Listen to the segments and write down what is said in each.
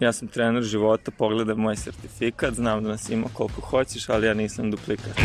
Ja sam trener života, pogledaj moj sertifikat, znam da nas ima koliko hoćeš, ali ja nisam duplikat.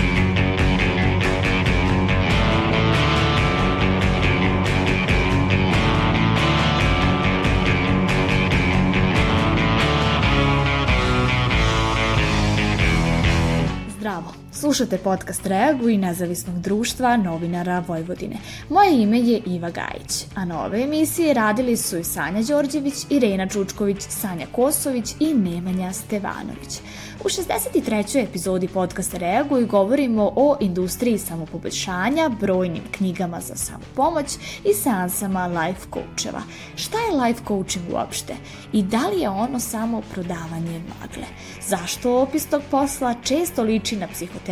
Slušate podcast Reagu i nezavisnog društva novinara Vojvodine. Moje ime je Iva Gajić, a na ove emisije radili su i Sanja Đorđević, Irena Čučković, Sanja Kosović i Nemanja Stevanović. U 63. epizodi podcasta Reaguj govorimo o industriji samopoboljšanja, brojnim knjigama za samopomoć i seansama life coacheva. Šta je life coaching uopšte? I da li je ono samo prodavanje magle? Zašto opis tog posla često liči na psihoterapiju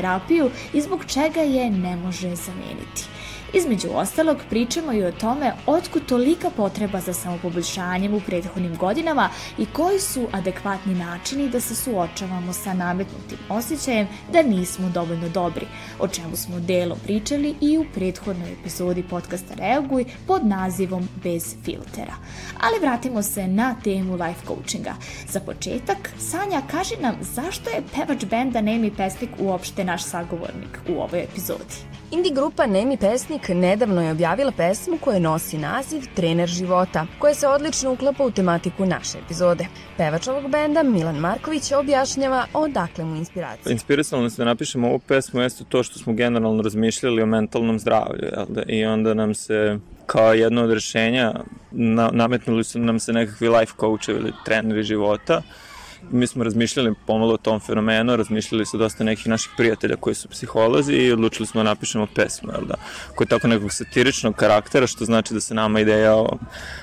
i zbog čega je ne može zameniti? Između ostalog, pričamo i o tome otkud tolika potreba za samopoboljšanjem u prethodnim godinama i koji su adekvatni načini da se suočavamo sa nametnutim osjećajem da nismo dovoljno dobri, o čemu smo delom pričali i u prethodnoj epizodi podcasta Reaguj pod nazivom Bez filtera. Ali vratimo se na temu life coachinga. Za početak, Sanja, kaži nam zašto je pevač benda Nemi Pesnik uopšte naš sagovornik u ovoj epizodi? Indie grupa Nemi Pesnik nedavno je objavila pesmu koja nosi naziv Trener života, koja se odlično uklapa u tematiku naše epizode. Pevač ovog benda Milan Marković objašnjava odakle mu inspiracija. Inspirisalo nas da napišemo ovu pesmu jeste to što smo generalno razmišljali o mentalnom zdravlju jel da? i onda nam se kao jedno od rešenja na, nametnuli su nam se nekakvi life coachevi ili treneri života mi smo razmišljali pomalo o tom fenomenu, razmišljali sa dosta nekih naših prijatelja koji su psiholozi i odlučili smo da napišemo pesmu, jel da, koja je tako nekog satiričnog karaktera, što znači da se nama ideja o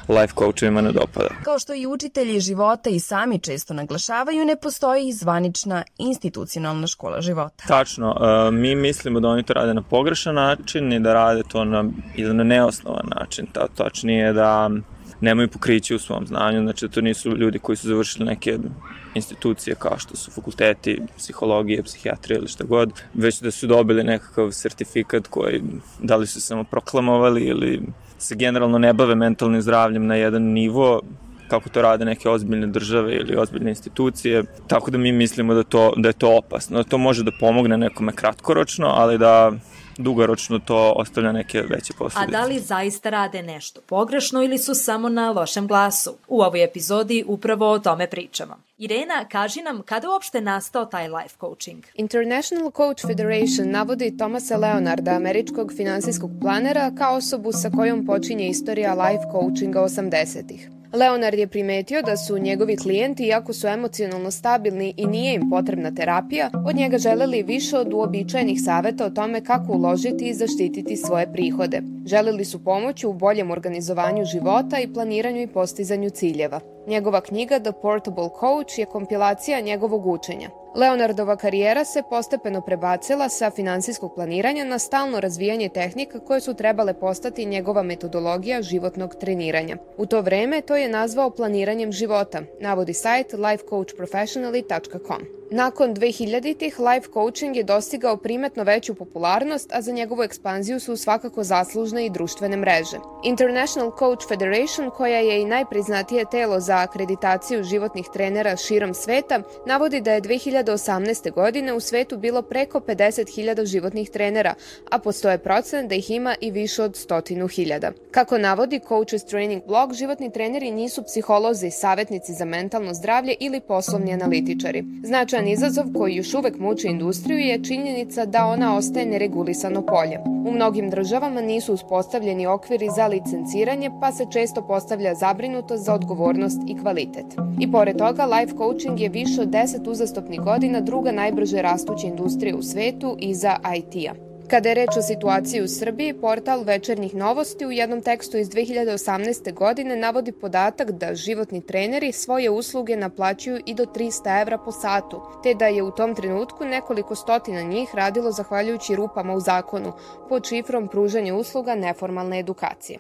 life coachovima ne dopada. Kao što i učitelji života i sami često naglašavaju, ne postoji zvanična institucionalna škola života. Tačno, uh, mi mislimo da oni to rade na pogrešan način i da rade to na, na neosnovan način, ta, tačnije da nemaju pokriće u svom znanju, znači da to nisu ljudi koji su završili neke institucije kao što su fakulteti psihologije, psihijatrije ili šta god, već da su dobili nekakav sertifikat koji da li su samo proklamovali ili se generalno ne bave mentalnim zdravljem na jedan nivo kako to rade neke ozbiljne države ili ozbiljne institucije, tako da mi mislimo da, to, da je to opasno. Da to može da pomogne nekome kratkoročno, ali da dugoročno to ostavlja neke veće posledice. A da li zaista rade nešto pogrešno ili su samo na lošem glasu? U ovoj epizodi upravo o tome pričamo. Irena, kaži nam kada uopšte nastao taj life coaching? International Coach Federation navodi Tomasa Leonarda, američkog finansijskog planera, kao osobu sa kojom počinje istorija life coachinga 80-ih. Leonard je primetio da su njegovi klijenti, iako su emocionalno stabilni i nije im potrebna terapija, od njega želeli više od uobičajenih saveta o tome kako uložiti i zaštititi svoje prihode. Želeli su pomoć u boljem organizovanju života i planiranju i postizanju ciljeva. Njegova knjiga The Portable Coach je kompilacija njegovog učenja. Leonardova karijera se postepeno prebacila sa finansijskog planiranja na stalno razvijanje tehnika koje su trebale postati njegova metodologija životnog treniranja. U to vreme to je nazvao planiranjem života, navodi sajt lifecoachprofessionally.com. Nakon 2000-ih life coaching je dostigao primetno veću popularnost, a za njegovu ekspanziju su svakako zaslužne i društvene mreže. International Coach Federation, koja je i najpriznatije telo za akreditaciju životnih trenera širom sveta, navodi da je 2018. godine u svetu bilo preko 50.000 životnih trenera, a postoje procen da ih ima i više od stotinu hiljada. Kako navodi Coaches Training blog, životni treneri nisu psiholozi, savetnici za mentalno zdravlje ili poslovni analitičari. Značajan izazov koji još uvek muči industriju je činjenica da ona ostaje neregulisano polje. U mnogim državama nisu uspostavljeni okviri za licenciranje, pa se često postavlja zabrinutost za odgovornost i kvalitet. I pored toga, life coaching je više od 10 uzastopnih godina druga najbrže rastuća industrija u svetu iza IT-a. Kada je reč o situaciji u Srbiji, portal Večernjih novosti u jednom tekstu iz 2018. godine navodi podatak da životni treneri svoje usluge naplaćuju i do 300 evra po satu, te da je u tom trenutku nekoliko stotina njih radilo zahvaljujući rupama u zakonu, pod šifrom pružanja usluga neformalne edukacije.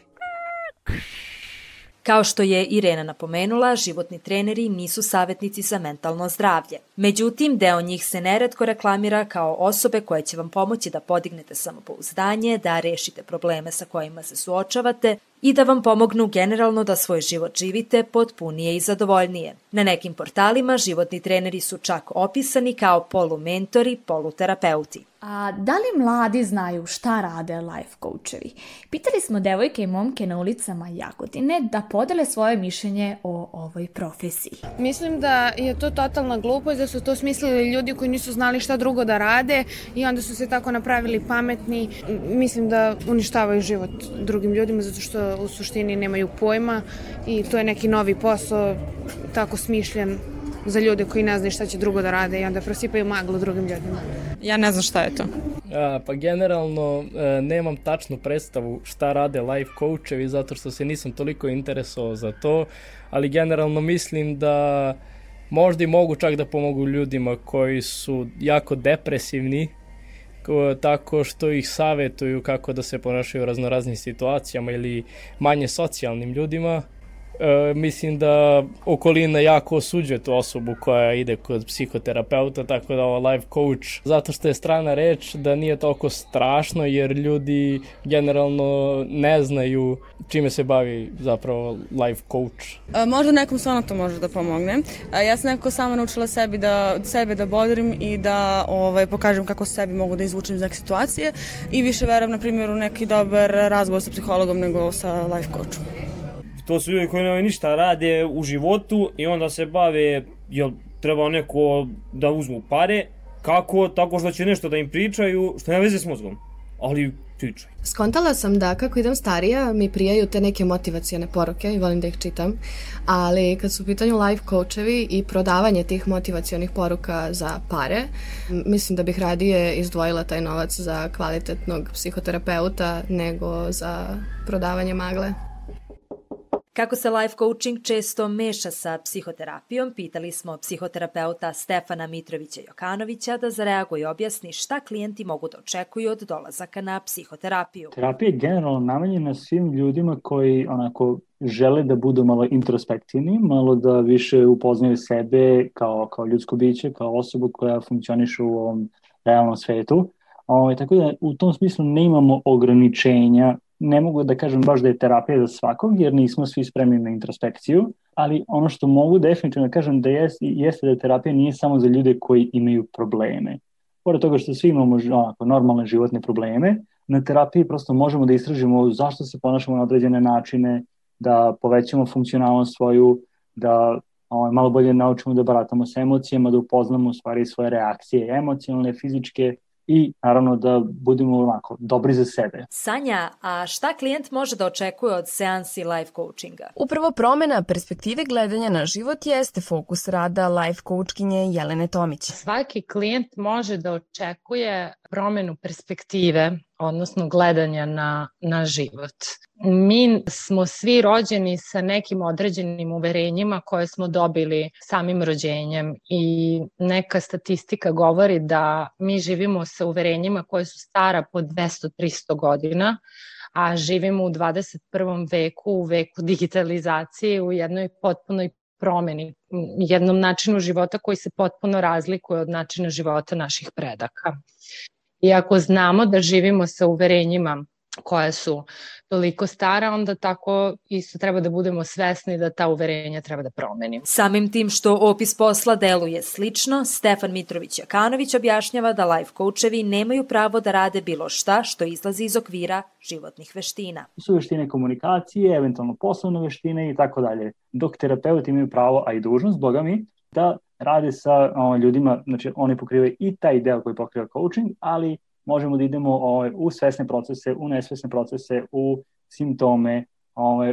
Kao što je Irena napomenula, životni treneri nisu savjetnici za mentalno zdravlje. Međutim, deo njih se neretko reklamira kao osobe koje će vam pomoći da podignete samopouzdanje, da rešite probleme sa kojima se suočavate, i da vam pomognu generalno da svoj život živite potpunije i zadovoljnije. Na nekim portalima životni treneri su čak opisani kao polumentori, poluterapeuti. A da li mladi znaju šta rade life coachevi? Pitali smo devojke i momke na ulicama Jagodine da podele svoje mišljenje o ovoj profesiji. Mislim da je to totalna glupost, da su to smislili ljudi koji nisu znali šta drugo da rade i onda su se tako napravili pametni. Mislim da uništavaju život drugim ljudima zato što u suštini nemaju pojma i to je neki novi posao tako smišljen za ljude koji ne znaju šta će drugo da rade i onda prosipaju maglu drugim ljudima. Ja ne znam šta je to. A, pa generalno e, nemam tačnu predstavu šta rade life coachevi zato što se nisam toliko interesovao za to, ali generalno mislim da možda i mogu čak da pomogu ljudima koji su jako depresivni tako što ih savetuju kako da se ponašaju u raznoraznim situacijama ili manje socijalnim ljudima e, mislim da okolina jako osuđuje tu osobu koja ide kod psihoterapeuta, tako da ovo life coach, zato što je strana reč da nije toliko strašno jer ljudi generalno ne znaju čime se bavi zapravo life coach. E, možda nekom stvarno to može da pomogne. E, ja sam nekako sama naučila sebi da, sebe da bodrim i da ovaj, pokažem kako sebi mogu da izvučem iz neke situacije i više verujem, na primjer, u neki dobar razgovor sa psihologom nego sa life coachom. To su ljudi koji nemaju ništa rade u životu i onda se bave, jel treba neko da uzmu pare, kako? Tako što će nešto da im pričaju, što nema veze s mozgom, ali pričaju. Skontala sam da kako idem starija mi prijaju te neke motivacijane poruke i volim da ih čitam, ali kad su u pitanju life coachevi i prodavanje tih motivacionih poruka za pare, mislim da bih radije izdvojila taj novac za kvalitetnog psihoterapeuta nego za prodavanje magle. Kako se life coaching često meša sa psihoterapijom, pitali smo psihoterapeuta Stefana Mitrovića Jokanovića da zareaguje i objasni šta klijenti mogu da očekuju od dolazaka na psihoterapiju. Terapija je generalno namenjena svim ljudima koji onako žele da budu malo introspektivni, malo da više upoznaju sebe kao, kao ljudsko biće, kao osobu koja funkcioniše u ovom realnom svetu. Ovo, ovaj, tako da u tom smislu ne imamo ograničenja ne mogu da kažem baš da je terapija za svakog, jer nismo svi spremni na introspekciju, ali ono što mogu definitivno da kažem da jeste, jeste da terapija nije samo za ljude koji imaju probleme. Pored toga što svi imamo onako, normalne životne probleme, na terapiji prosto možemo da istražimo zašto se ponašamo na određene načine, da povećamo funkcionalnost svoju, da ovaj, malo bolje naučimo da baratamo sa emocijama, da upoznamo u stvari svoje reakcije emocionalne, fizičke, i naravno da budemo onako dobri za sebe. Sanja, a šta klijent može da očekuje od seansi life coachinga? Upravo promena perspektive gledanja na život jeste fokus rada life coachkinje Jelene Tomić. Svaki klijent može da očekuje promenu perspektive odnosno gledanja na, na život. Mi smo svi rođeni sa nekim određenim uverenjima koje smo dobili samim rođenjem i neka statistika govori da mi živimo sa uverenjima koje su stara po 200-300 godina, a živimo u 21. veku, u veku digitalizacije, u jednoj potpunoj promeni, jednom načinu života koji se potpuno razlikuje od načina života naših predaka. I ako znamo da živimo sa uverenjima koja su toliko stara, onda tako isto treba da budemo svesni da ta uverenja treba da promenimo. Samim tim što opis posla deluje slično, Stefan Mitrović Jakanović objašnjava da life coachevi nemaju pravo da rade bilo šta što izlazi iz okvira životnih veština. Su veštine komunikacije, eventualno poslovne veštine i tako dalje. Dok terapeuti imaju pravo, a i dužnost, boga mi, da rade sa o, ljudima, znači oni pokrivaju i taj deo koji pokriva coaching, ali možemo da idemo o, u svesne procese, u nesvesne procese, u simptome o,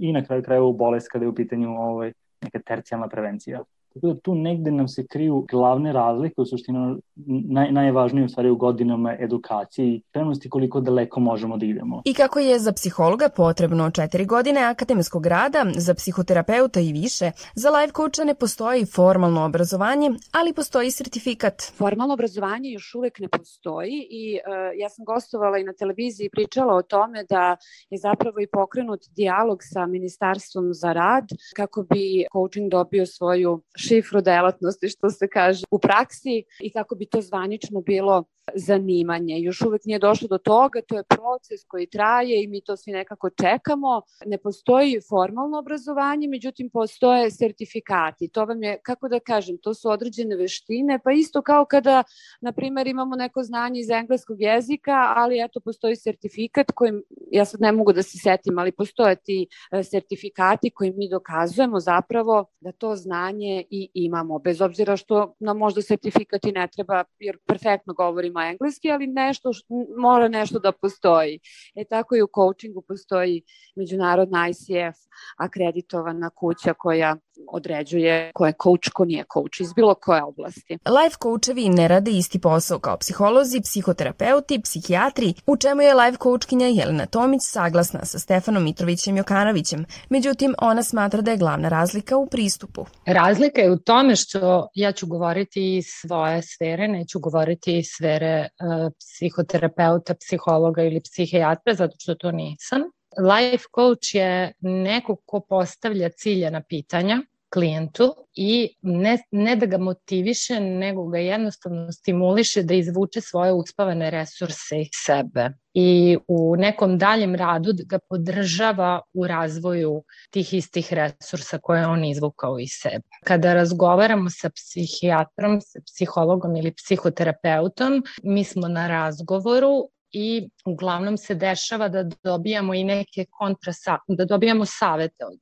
i na kraju krajeva u bolest kada je u pitanju o, neka tercijalna prevencija. Tako da tu negde nam se kriju glavne razlike, u suštini naj, najvažnije u stvari u godinama edukacije i trenosti koliko daleko možemo da idemo. I kako je za psihologa potrebno četiri godine akademskog rada, za psihoterapeuta i više, za life coacha ne postoji formalno obrazovanje, ali postoji sertifikat. Formalno obrazovanje još uvek ne postoji i uh, ja sam gostovala i na televiziji i pričala o tome da je zapravo i pokrenut dijalog sa Ministarstvom za rad kako bi coaching dobio svoju šifru delatnosti, što se kaže, u praksi i kako bi to zvanično bilo zanimanje. Još uvek nije došlo do toga, to je proces koji traje i mi to svi nekako čekamo. Ne postoji formalno obrazovanje, međutim postoje sertifikati. To vam je, kako da kažem, to su određene veštine, pa isto kao kada, na primer, imamo neko znanje iz engleskog jezika, ali eto, postoji sertifikat kojim, ja sad ne mogu da se setim, ali postoje ti e, sertifikati kojim mi dokazujemo zapravo da to znanje i imamo, bez obzira što nam možda sertifikat i ne treba, jer perfektno govorimo engleski, ali nešto, mora nešto da postoji. E tako i u coachingu postoji međunarodna ICF akreditovana kuća koja određuje ko je coach, ko nije coach iz bilo koje oblasti. Life coachevi ne rade isti posao kao psiholozi, psihoterapeuti, psihijatri, u čemu je life coachkinja Jelena Tomić saglasna sa Stefanom Mitrovićem Jokanovićem. Međutim, ona smatra da je glavna razlika u pristupu. Razlika je u tome što ja ću govoriti iz svoje sfere, neću govoriti iz sfere uh, psihoterapeuta, psihologa ili psihijatra, zato što to nisam. Life coach je neko ko postavlja ciljena pitanja klijentu i ne, ne da ga motiviše, nego ga jednostavno stimuliše da izvuče svoje uspavane resurse iz sebe i u nekom daljem radu ga podržava u razvoju tih istih resursa koje on izvukao iz sebe. Kada razgovaramo sa psihijatrom, sa psihologom ili psihoterapeutom, mi smo na razgovoru i uglavnom se dešava da dobijamo i neke kontra, da dobijamo savete od,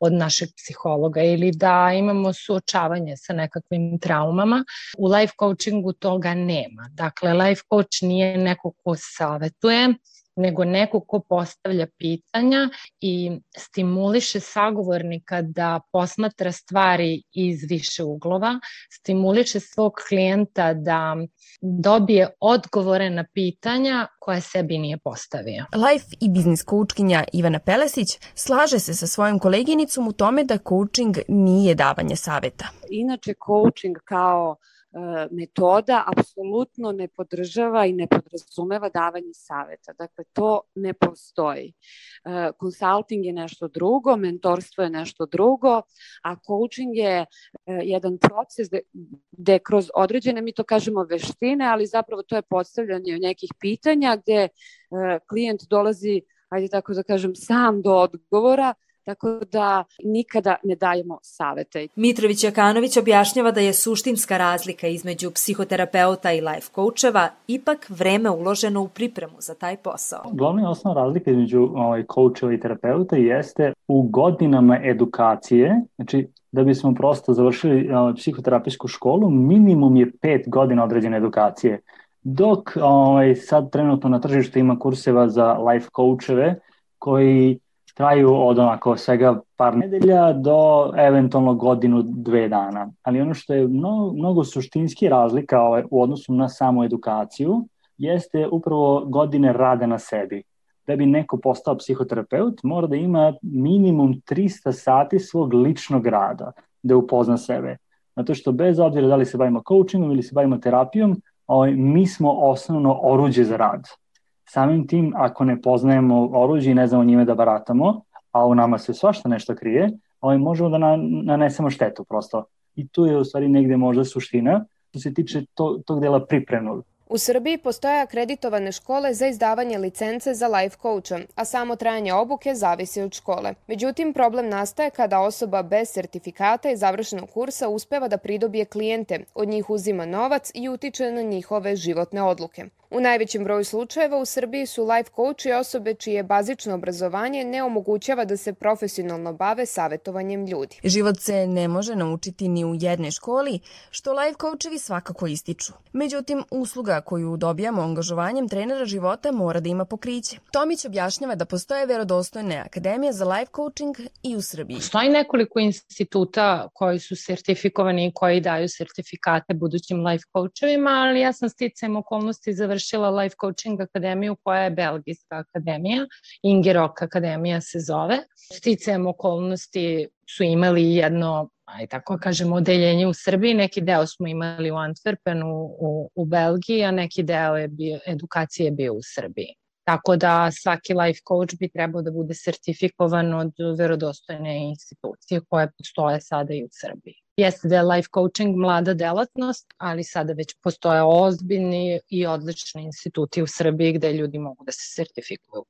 od našeg psihologa ili da imamo suočavanje sa nekakvim traumama. U life coachingu toga nema. Dakle, life coach nije neko ko savetuje, nego neko ko postavlja pitanja i stimuliše sagovornika da posmatra stvari iz više uglova, stimuliše svog klijenta da dobije odgovore na pitanja koje sebi nije postavio. Life i biznis koučkinja Ivana Pelesić slaže se sa svojom koleginicom u tome da coaching nije davanje saveta. Inače, coaching kao metoda apsolutno ne podržava i ne podrazumeva davanje saveta. Dakle, to ne postoji. Konsulting je nešto drugo, mentorstvo je nešto drugo, a coaching je e, jedan proces gde, kroz određene, mi to kažemo veštine, ali zapravo to je postavljanje nekih pitanja gde klijent dolazi, ajde tako da kažem, sam do odgovora, tako da nikada ne dajemo savete. Mitrović Jakanović objašnjava da je suštinska razlika između psihoterapeuta i life coacheva ipak vreme uloženo u pripremu za taj posao. Glavna osnovna razlika između ovaj, coacheva i terapeuta jeste u godinama edukacije, znači da bismo prosto završili ovaj, psihoterapijsku školu, minimum je pet godina određene edukacije. Dok ovaj, sad trenutno na tržištu ima kurseva za life coacheve koji traju od onako svega par nedelja do eventualno godinu, dve dana. Ali ono što je mnogo, mnogo suštinski razlika ovaj, u odnosu na samu edukaciju jeste upravo godine rada na sebi. Da bi neko postao psihoterapeut mora da ima minimum 300 sati svog ličnog rada da upozna sebe. Zato što bez obzira da li se bavimo coachingom ili se bavimo terapijom, ovaj, mi smo osnovno oruđe za rad Samim tim, ako ne poznajemo oružje i ne znamo njime da baratamo, a u nama se svašta nešto krije, ovaj, možemo da nanesemo štetu prosto. I tu je u stvari negde možda suština što se tiče to, tog dela pripremnog. U Srbiji postoje akreditovane škole za izdavanje licence za life coacha, a samo trajanje obuke zavisi od škole. Međutim, problem nastaje kada osoba bez sertifikata i završenog kursa uspeva da pridobije klijente, od njih uzima novac i utiče na njihove životne odluke. U najvećem broju slučajeva u Srbiji su life coach i osobe čije bazično obrazovanje ne omogućava da se profesionalno bave savetovanjem ljudi. Život se ne može naučiti ni u jednoj školi, što life coachevi svakako ističu. Međutim, usluga koju dobijamo angažovanjem trenera života mora da ima pokriće. Tomić objašnjava da postoje verodostojne akademije za life coaching i u Srbiji. Postoji nekoliko instituta koji su sertifikovani i koji daju sertifikate budućim life coachovima, ali ja sam sticajem okolnosti završila Life Coaching Akademiju koja je Belgijska akademija, Ingerok Akademija se zove. Sticajem okolnosti su imali jedno aj tako kažemo, odeljenje u Srbiji, neki deo smo imali u Antwerpenu u, u Belgiji, a neki deo je bio, edukacije je bio u Srbiji. Tako da svaki life coach bi trebao da bude sertifikovan od verodostojne institucije koje postoje sada i u Srbiji. Jeste da je life coaching mlada delatnost, ali sada već postoje ozbiljni i odlični instituti u Srbiji gde ljudi mogu da se sertifikuju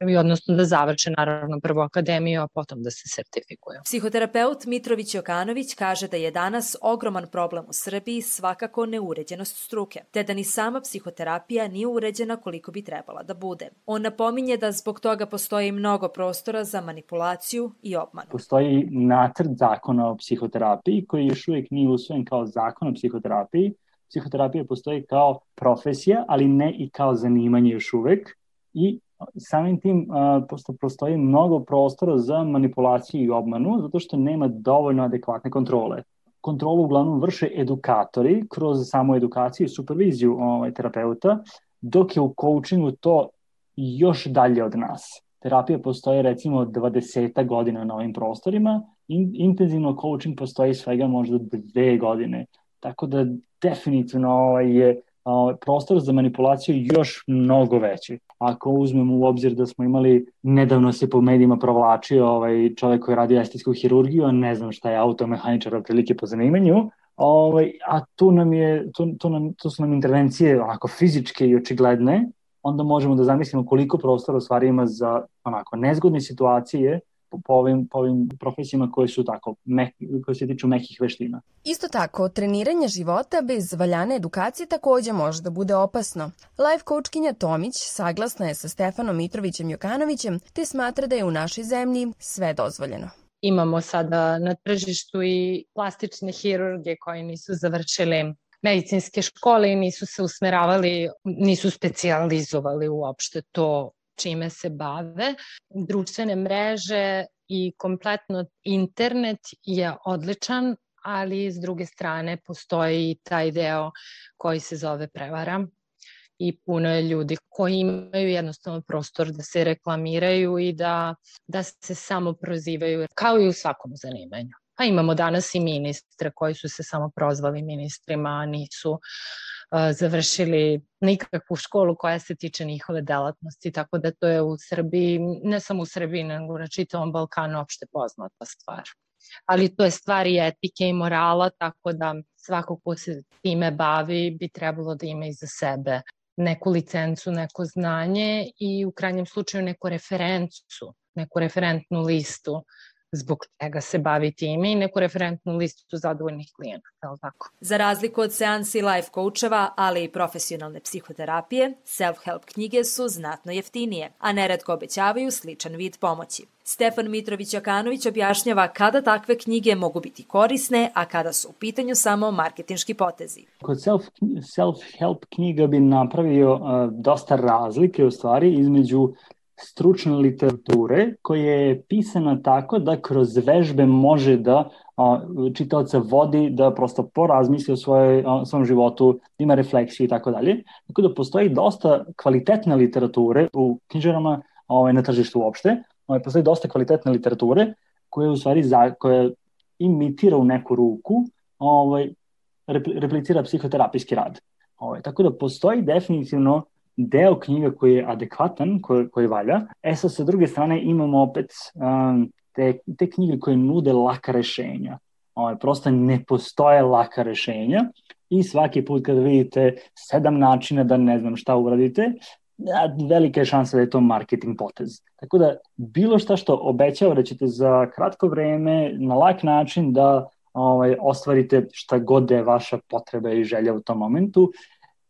i odnosno da završe naravno prvo akademiju, a potom da se sertifikuju. Psihoterapeut Mitrović Jokanović kaže da je danas ogroman problem u Srbiji svakako neuređenost struke, te da ni sama psihoterapija nije uređena koliko bi trebala da bude. On napominje da zbog toga postoji mnogo prostora za manipulaciju i obmanu. Postoji nacrt zakona o psihoterapiji koji još uvijek nije usvojen kao zakon o psihoterapiji. Psihoterapija postoji kao profesija, ali ne i kao zanimanje još uvek i samim tim posto postoji mnogo prostora za manipulaciju i obmanu zato što nema dovoljno adekvatne kontrole. Kontrolu uglavnom vrše edukatori kroz samu edukaciju i superviziju ovaj, terapeuta, dok je u coachingu to još dalje od nas. Terapija postoji recimo 20 godina na ovim prostorima, in, intenzivno coaching postoji svega možda dve godine. Tako da definitivno ovaj, je prostor za manipulaciju još mnogo veći. Ako uzmemo u obzir da smo imali, nedavno se po medijima provlačio ovaj čovek koji radi estetsku hirurgiju, a ne znam šta je automehaničar otprilike po zanimanju, ovaj, a tu, nam je, tu, tu, nam, tu su nam intervencije onako fizičke i očigledne, onda možemo da zamislimo koliko prostora u stvari ima za onako nezgodne situacije po, po, ovim, po ovim profesijama koje su tako, mek, koje se tiču mekih veština. Isto tako, treniranje života bez valjane edukacije takođe može da bude opasno. Life coachkinja Tomić saglasna je sa Stefanom Mitrovićem Jokanovićem, te smatra da je u našoj zemlji sve dozvoljeno. Imamo sada na tržištu i plastične hirurge koji nisu završili medicinske škole i nisu se usmeravali, nisu specijalizovali uopšte to čime se bave. Društvene mreže i kompletno internet je odličan, ali s druge strane postoji i taj deo koji se zove prevara i puno je ljudi koji imaju jednostavno prostor da se reklamiraju i da, da se samo prozivaju, kao i u svakom zanimanju. Pa imamo danas i ministre koji su se samo prozvali ministrima, a nisu završili nikakvu školu koja se tiče njihove delatnosti, tako da to je u Srbiji, ne samo u Srbiji, nego na čitavom Balkanu opšte poznata stvar. Ali to je stvar i etike i morala, tako da svako ko se time bavi bi trebalo da ima iza sebe neku licencu, neko znanje i u krajnjem slučaju neku referencu, neku referentnu listu zbog čega se bavi time i neku referentnu listu zadovoljnih klijenata, je tako? Za razliku od seansi life coacheva, ali i profesionalne psihoterapije, self-help knjige su znatno jeftinije, a neredko obećavaju sličan vid pomoći. Stefan Mitrović Jakanović objašnjava kada takve knjige mogu biti korisne, a kada su u pitanju samo marketinški potezi. Kod self, self-help knjiga bi napravio uh, dosta razlike u stvari između stručne literature koja je pisana tako da kroz vežbe može da čitaoca vodi da prosto porazmisli o svojoj, o svom životu, da ima refleksiju i tako dalje. Tako da postoji dosta kvalitetne literature u knjižarama ovaj, na tržištu uopšte. Ovaj, postoji dosta kvalitetne literature koja u stvari za, koja imitira u neku ruku ovaj, replicira psihoterapijski rad. Ovaj, tako da postoji definitivno deo knjiga koji je adekvatan, koji, koji valja. E sad, sa druge strane, imamo opet um, te, te knjige koje nude laka rešenja. Ovaj, prosto ne postoje laka rešenja i svaki put kada vidite sedam načina da ne znam šta uradite, velika je šansa da je to marketing potez. Tako da bilo šta što obećava da ćete za kratko vreme na lak način da ovaj, ostvarite šta god da je vaša potreba i želja u tom momentu,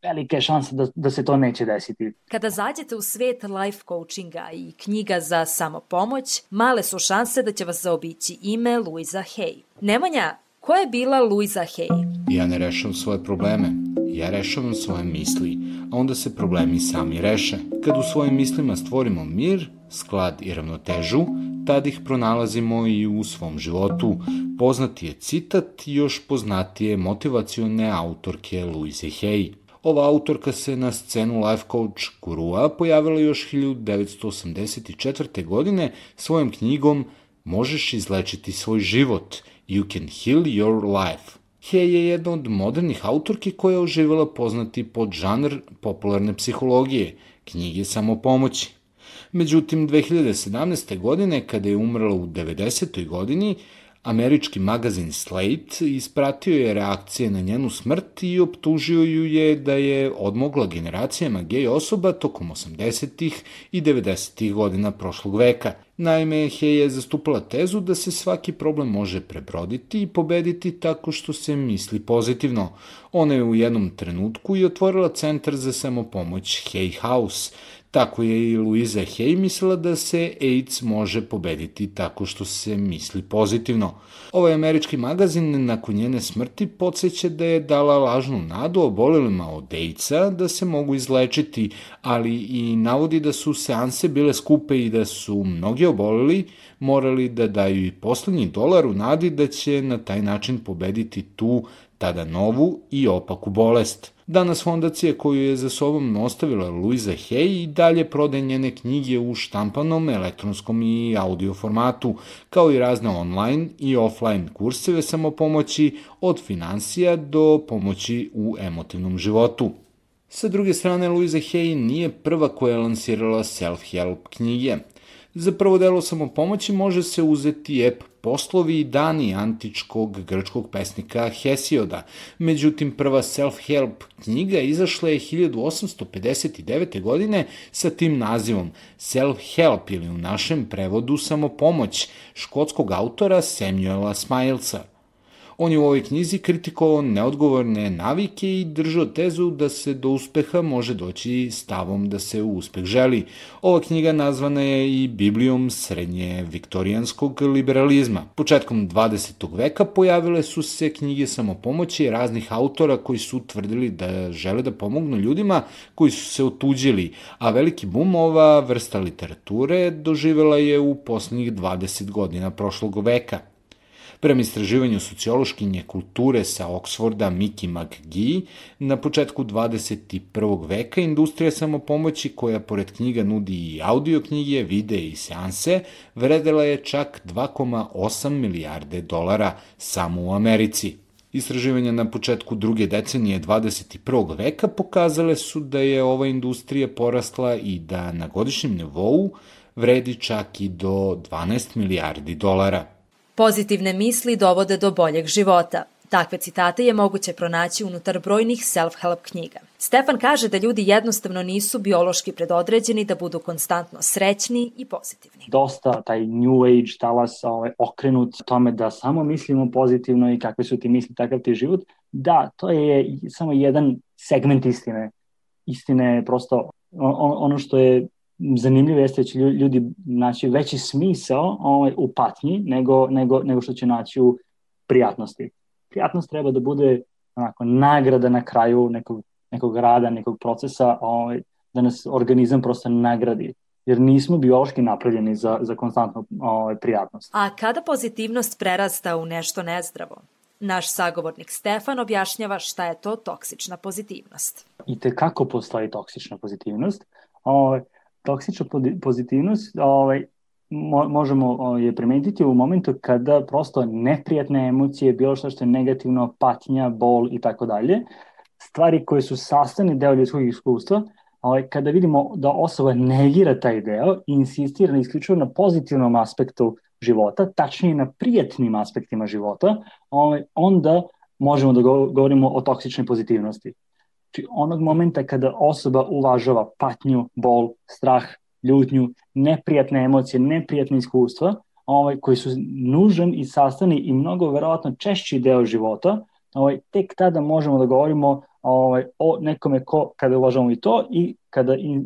velike šanse da, da se to neće desiti. Kada zađete u svet life coachinga i knjiga za samopomoć, male su šanse da će vas zaobići ime Luisa Hay. Nemanja, ko je bila Luisa Hay? Ja ne rešavam svoje probleme, ja rešavam svoje misli, a onda se problemi sami reše. Kad u svojim mislima stvorimo mir, sklad i ravnotežu, tad ih pronalazimo i u svom životu. Poznati je citat još poznatije motivacione autorke Louise Hay. Ova autorka se na scenu life coach gurua pojavila još 1984. godine svojom knjigom Možeš izlečiti svoj život, You can heal your life. He je jedna od modernih autorki koja je oživjela poznati pod žanr popularne psihologije, knjige samopomoći. Međutim, 2017. godine, kada je umrla u 90. godini, Američki magazin Slate ispratio je reakcije na njenu smrt i optužio ju je da je odmogla generacijama gej osoba tokom 80. i 90. godina prošlog veka. Naime, Hej je zastupala tezu da se svaki problem može prebroditi i pobediti tako što se misli pozitivno. Ona je u jednom trenutku i otvorila centar za samopomoć Hey House, Tako je i Luisa Hay mislila da se AIDS može pobediti tako što se misli pozitivno. Ovaj američki magazin nakon njene smrti podsjeća da je dala lažnu nadu obolelima od AIDS-a da se mogu izlečiti, ali i navodi da su seanse bile skupe i da su mnogi oboleli morali da daju i poslednji dolar u nadi da će na taj način pobediti tu tada novu i opaku bolest. Danas fondacija koju je za sobom ostavila Luisa Hay i dalje prode njene knjige u štampanom, elektronskom i audio formatu, kao i razne online i offline kurseve samopomoći od financija do pomoći u emotivnom životu. Sa druge strane, Luisa Hay nije prva koja je lansirala self-help knjige. Za prvo delo samopomoći može se uzeti ep poslovi i dani antičkog grčkog pesnika Hesioda. Međutim, prva self-help knjiga izašla je 1859. godine sa tim nazivom Self-help ili u našem prevodu samopomoć škotskog autora Samuela Smilesa. On je u ovoj knjizi kritikovao neodgovorne navike i držao tezu da se do uspeha može doći stavom da se u uspeh želi. Ova knjiga nazvana je i Biblijom srednje viktorijanskog liberalizma. Početkom 20. veka pojavile su se knjige samopomoći raznih autora koji su tvrdili da žele da pomognu ljudima koji su se otuđili, a veliki bum ova vrsta literature doživela je u poslednjih 20 godina prošlog veka. Prema istraživanju sociološkinje kulture sa Oksforda Miki McGee, na početku 21. veka industrija samopomoći koja pored knjiga nudi i audio knjige, videe i seanse, vredela je čak 2,8 milijarde dolara samo u Americi. Istraživanja na početku druge decenije 21. veka pokazale su da je ova industrija porasla i da na godišnjem nivou vredi čak i do 12 milijardi dolara. Pozitivne misli dovode do boljeg života. Takve citate je moguće pronaći unutar brojnih self-help knjiga. Stefan kaže da ljudi jednostavno nisu biološki predodređeni da budu konstantno srećni i pozitivni. Dosta taj new age talas ovaj, okrenut tome da samo mislimo pozitivno i kakve su ti misli, takav ti život. Da, to je samo jedan segment istine. Istine je prosto ono što je zanimljivo jeste da će ljudi naći veći smisao ovaj, u patnji nego, nego, nego što će naći u prijatnosti. Prijatnost treba da bude onako, nagrada na kraju nekog, nekog rada, nekog procesa, ovaj, da nas organizam prosto nagradi jer nismo biološki napravljeni za, za konstantnu ovaj, prijatnost. A kada pozitivnost prerasta u nešto nezdravo? Naš sagovornik Stefan objašnjava šta je to toksična pozitivnost. I te kako postoji toksična pozitivnost? Ovaj, toksična pozitivnost ovaj, mo, možemo je primetiti u momentu kada prosto neprijatne emocije, bilo što što je negativno, patnja, bol i tako dalje, stvari koje su sastavni deo ljudskog iskustva, ovaj, kada vidimo da osoba negira taj deo i insistira na isključivo na pozitivnom aspektu života, tačnije na prijatnim aspektima života, ovaj, onda možemo da govorimo o toksičnoj pozitivnosti. Znači onog momenta kada osoba uvažava patnju, bol, strah, ljutnju, neprijatne emocije, neprijatne iskustva, ovaj, koji su nužan i sastavni i mnogo verovatno češći deo života, ovaj, tek tada možemo da govorimo ovaj, o nekome ko, kada uvažavamo i to i kada i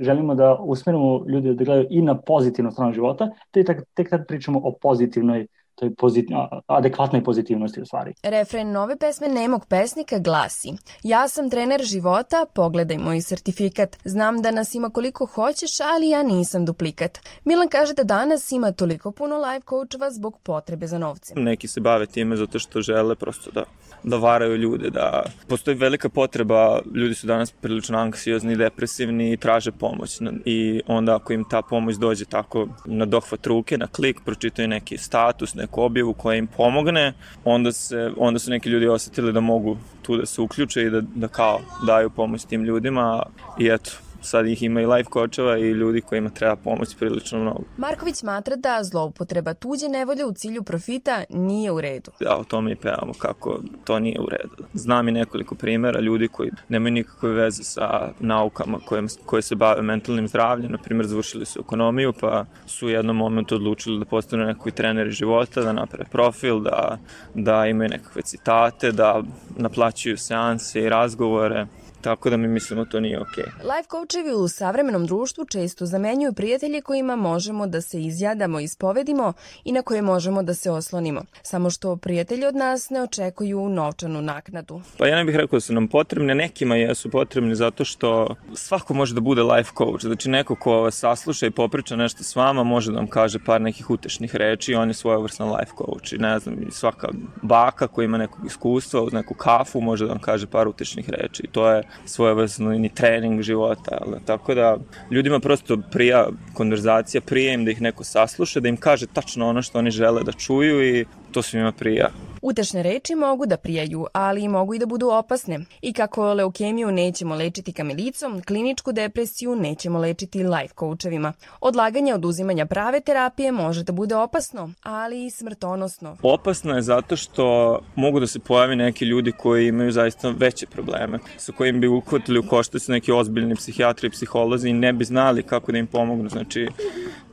želimo da usmerimo ljude da gledaju i na pozitivnu stranu života, tek, tek tada pričamo o pozitivnoj toj pozit, adekvatnoj pozitivnosti u stvari. Refren nove pesme Nemog pesnika glasi Ja sam trener života, pogledaj moj sertifikat. Znam da nas ima koliko hoćeš, ali ja nisam duplikat. Milan kaže da danas ima toliko puno life coachova zbog potrebe za novcem. Neki se bave time zato što žele prosto da, da varaju ljude, da postoji velika potreba, ljudi su danas prilično anksiozni, depresivni i traže pomoć. I onda ako im ta pomoć dođe tako na dohvat ruke, na klik, pročitaju neki status, neki neku objavu koja im pomogne, onda, se, onda su neki ljudi osetili da mogu tu da se uključe i da, da kao daju pomoć tim ljudima i eto, sad ih ima i life coacheva i ljudi kojima treba pomoć prilično mnogo. Marković smatra da zloupotreba tuđe nevolje u cilju profita nije u redu. Ja o tome i pevamo kako to nije u redu. Znam i nekoliko primera ljudi koji nemaju nikakve veze sa naukama koje, koje se bave mentalnim zdravljem, na primjer završili su ekonomiju pa su u jednom momentu odlučili da postanu neki treneri života, da naprave profil, da, da imaju nekakve citate, da naplaćuju seanse i razgovore tako da mi mislimo to nije okej. Okay. Life coachevi u savremenom društvu često zamenjuju prijatelje kojima možemo da se izjadamo ispovedimo i na koje možemo da se oslonimo. Samo što prijatelji od nas ne očekuju novčanu naknadu. Pa ja ne bih rekao da su nam potrebne, nekima jesu potrebni zato što svako može da bude life coach. Znači neko ko vas sasluša i popriča nešto s vama može da vam kaže par nekih utešnih reči i on je svojevrstan life coach. I ne znam, svaka baka koja ima nekog iskustva uz neku kafu može da vam kaže par utešnih reči. I to je svojevrsni trening života. Ali, tako da ljudima prosto prija konverzacija, prija im da ih neko sasluša, da im kaže tačno ono što oni žele da čuju i to svima prija. Utešne reči mogu da prijaju, ali mogu i da budu opasne. I kako leukemiju nećemo lečiti kamilicom, kliničku depresiju nećemo lečiti life coachevima. Odlaganje oduzimanja prave terapije može da bude opasno, ali i smrtonosno. Opasno je zato što mogu da se pojavi neki ljudi koji imaju zaista veće probleme, sa kojim bi uhvatili u koštac neki ozbiljni psihijatri i psiholozi i ne bi znali kako da im pomognu. Znači,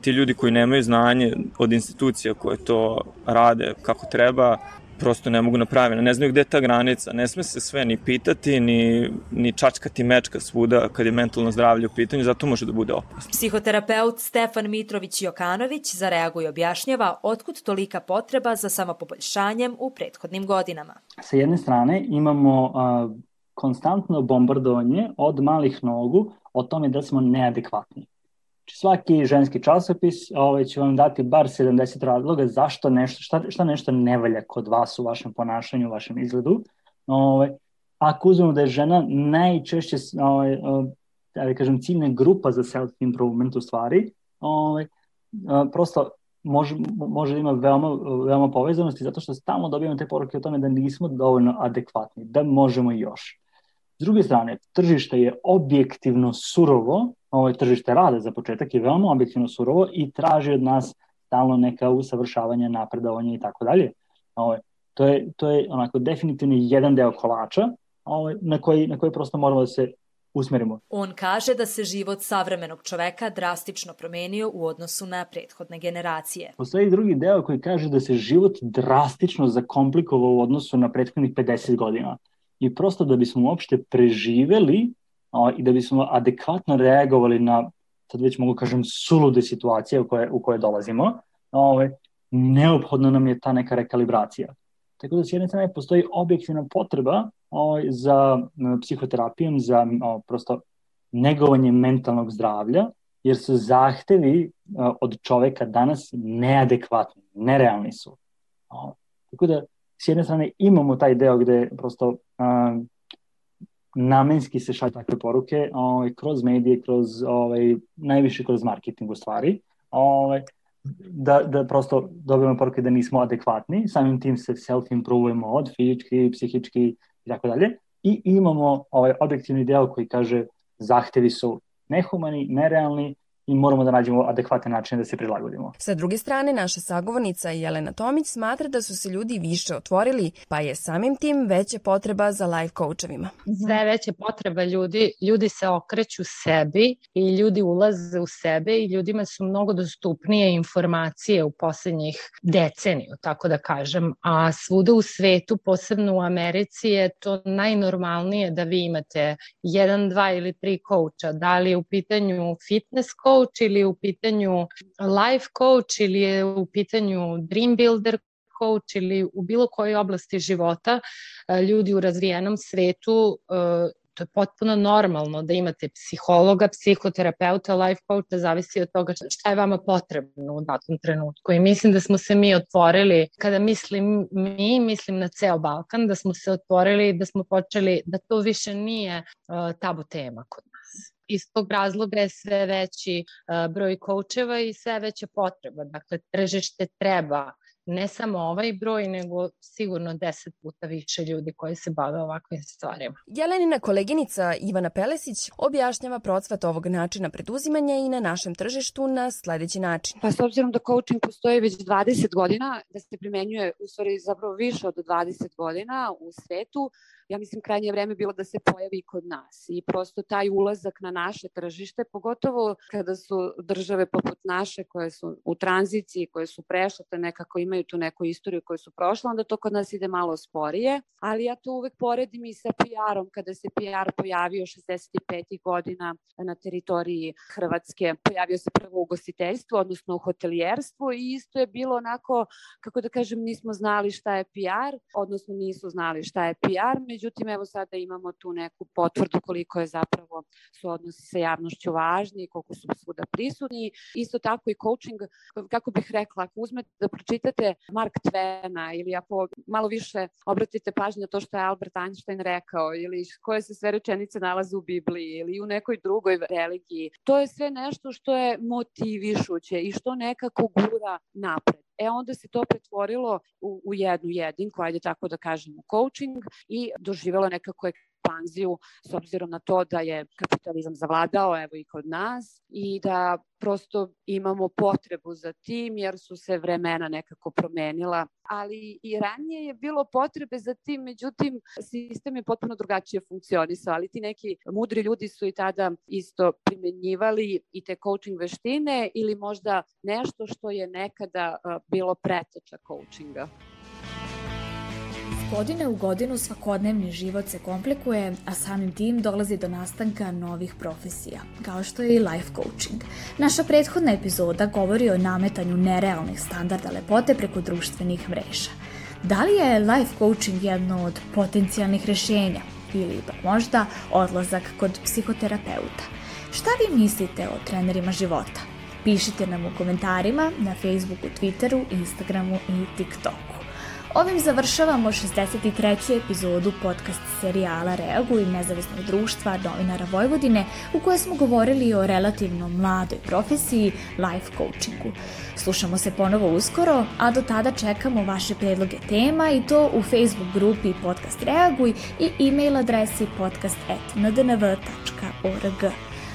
ti ljudi koji nemaju znanje od institucija koje to rade kako treba, prosto ne mogu napraviti. Ne znaju gde je ta granica. Ne sme se sve ni pitati, ni, ni čačkati mečka svuda kad je mentalno zdravlje u pitanju, zato može da bude opasno. Psihoterapeut Stefan Mitrović-Jokanović zareaguje i objašnjava otkud tolika potreba za samopoboljšanjem u prethodnim godinama. Sa jedne strane imamo a, konstantno bombardovanje od malih nogu o tome da smo neadekvatni. Svaki ženski časopis ovaj, će vam dati bar 70 razloga zašto nešto, šta, šta nešto ne valja kod vas u vašem ponašanju, u vašem izgledu. Ovaj, ako uzmemo da je žena najčešće ovaj, da kažem, ciljna grupa za self-improvement u stvari, ovaj, prosto može, može da ima veoma, veoma povezanosti zato što stalno dobijamo te poruke o tome da nismo dovoljno adekvatni, da možemo još. S druge strane, tržište je objektivno surovo, ovo je tržište rada za početak je veoma objektivno surovo i traži od nas stalno neka usavršavanja, napredovanja i tako dalje. Ovo, to je, to je onako definitivno jedan deo kolača ovo, na, koji, na koji prosto moramo da se usmerimo. On kaže da se život savremenog čoveka drastično promenio u odnosu na prethodne generacije. Postoji drugi deo koji kaže da se život drastično zakomplikovao u odnosu na prethodnih 50 godina i prosto da bismo uopšte preživeli a, i da bismo adekvatno reagovali na, sad već mogu kažem, sulude situacije u koje, u koje dolazimo, a, ovaj, neophodno nam je ta neka rekalibracija. Tako da s jedne strane postoji objektivna potreba o, za psihoterapijom, za o, prosto negovanje mentalnog zdravlja, jer su zahtevi o, od čoveka danas neadekvatni, nerealni su. O, tako da s jedne strane imamo taj deo gde prosto a, namenski se šalju takve poruke ovaj, kroz medije, kroz, ovaj, najviše kroz marketing u stvari, ovaj, da, da prosto dobijemo poruke da nismo adekvatni, samim tim se self-improvujemo od fizički, psihički i tako dalje. I imamo ovaj objektivni deo koji kaže zahtevi su nehumani, nerealni, i moramo da nađemo adekvatne načine da se prilagodimo. Sa druge strane, naša sagovornica Jelena Tomić smatra da su se ljudi više otvorili, pa je samim tim veća potreba za life coachovima. Sve veća potreba ljudi, ljudi se okreću sebi i ljudi ulaze u sebe i ljudima su mnogo dostupnije informacije u poslednjih deceniju, tako da kažem, a svuda u svetu, posebno u Americi je to najnormalnije da vi imate jedan, dva ili tri coacha, da li je u pitanju fitness coach, coach ili je u pitanju life coach ili je u pitanju dream builder coach ili u bilo kojoj oblasti života, e, ljudi u razvijenom svetu e, to je potpuno normalno da imate psihologa, psihoterapeuta, life coacha, zavisi od toga šta je vama potrebno u datom trenutku. I mislim da smo se mi otvorili, kada mislim mi, mislim na ceo Balkan, da smo se otvorili, da smo počeli, da to više nije uh, tabu tema kod iz tog razloga je sve veći broj koučeva i sve veća potreba. Dakle, tržište treba ne samo ovaj broj, nego sigurno deset puta više ljudi koji se bave ovakvim stvarima. Jelenina koleginica Ivana Pelesić objašnjava procvat ovog načina preduzimanja i na našem tržištu na sledeći način. Pa s obzirom da coaching postoji već 20 godina, da se primenjuje u stvari zapravo više od 20 godina u svetu, ja mislim krajnje vreme bilo da se pojavi kod nas i prosto taj ulazak na naše tržište, pogotovo kada su države poput naše koje su u tranziciji, koje su prešle, te nekako imaju tu neku istoriju koju su prošle, onda to kod nas ide malo sporije, ali ja to uvek poredim i sa PR-om, kada se PR pojavio 65. godina na teritoriji Hrvatske, pojavio se prvo u gostiteljstvu, odnosno u hotelijerstvu i isto je bilo onako, kako da kažem, nismo znali šta je PR, odnosno nisu znali šta je PR, međutim evo sada imamo tu neku potvrdu koliko je zapravo su odnosi sa javnošću važni koliko su svuda prisutni. Isto tako i coaching, kako bih rekla, ako uzmete da pročitate Mark Twena ili ako malo više obratite pažnju na to što je Albert Einstein rekao ili koje se sve rečenice nalaze u Bibliji ili u nekoj drugoj religiji, to je sve nešto što je motivišuće i što nekako gura napred. E onda se to pretvorilo u, u jednu jedinku, ajde tako da kažemo, coaching i doživelo nekako ekspanziju s obzirom na to da je kapitalizam zavladao evo i kod nas i da prosto imamo potrebu za tim jer su se vremena nekako promenila, ali i ranije je bilo potrebe za tim, međutim sistem je potpuno drugačije funkcionisao, ali ti neki mudri ljudi su i tada isto primenjivali i te coaching veštine ili možda nešto što je nekada bilo preteča coachinga godine u godinu svakodnevni život se komplikuje, a samim tim dolazi do nastanka novih profesija, kao što je i life coaching. Naša prethodna epizoda govori o nametanju nerealnih standarda lepote preko društvenih mreža. Da li je life coaching jedno od potencijalnih rešenja ili pa možda odlazak kod psihoterapeuta? Šta vi mislite o trenerima života? Pišite nam u komentarima na Facebooku, Twitteru, Instagramu i TikToku. Ovim završavamo 63. epizodu podcast serijala Reaguj nezavisnog društva novinara Vojvodine u kojoj smo govorili o relativno mladoj profesiji life coachingu. Slušamo se ponovo uskoro, a do tada čekamo vaše predloge tema i to u Facebook grupi Podcast Reaguj i e-mail adresi podcast.ndnv.org.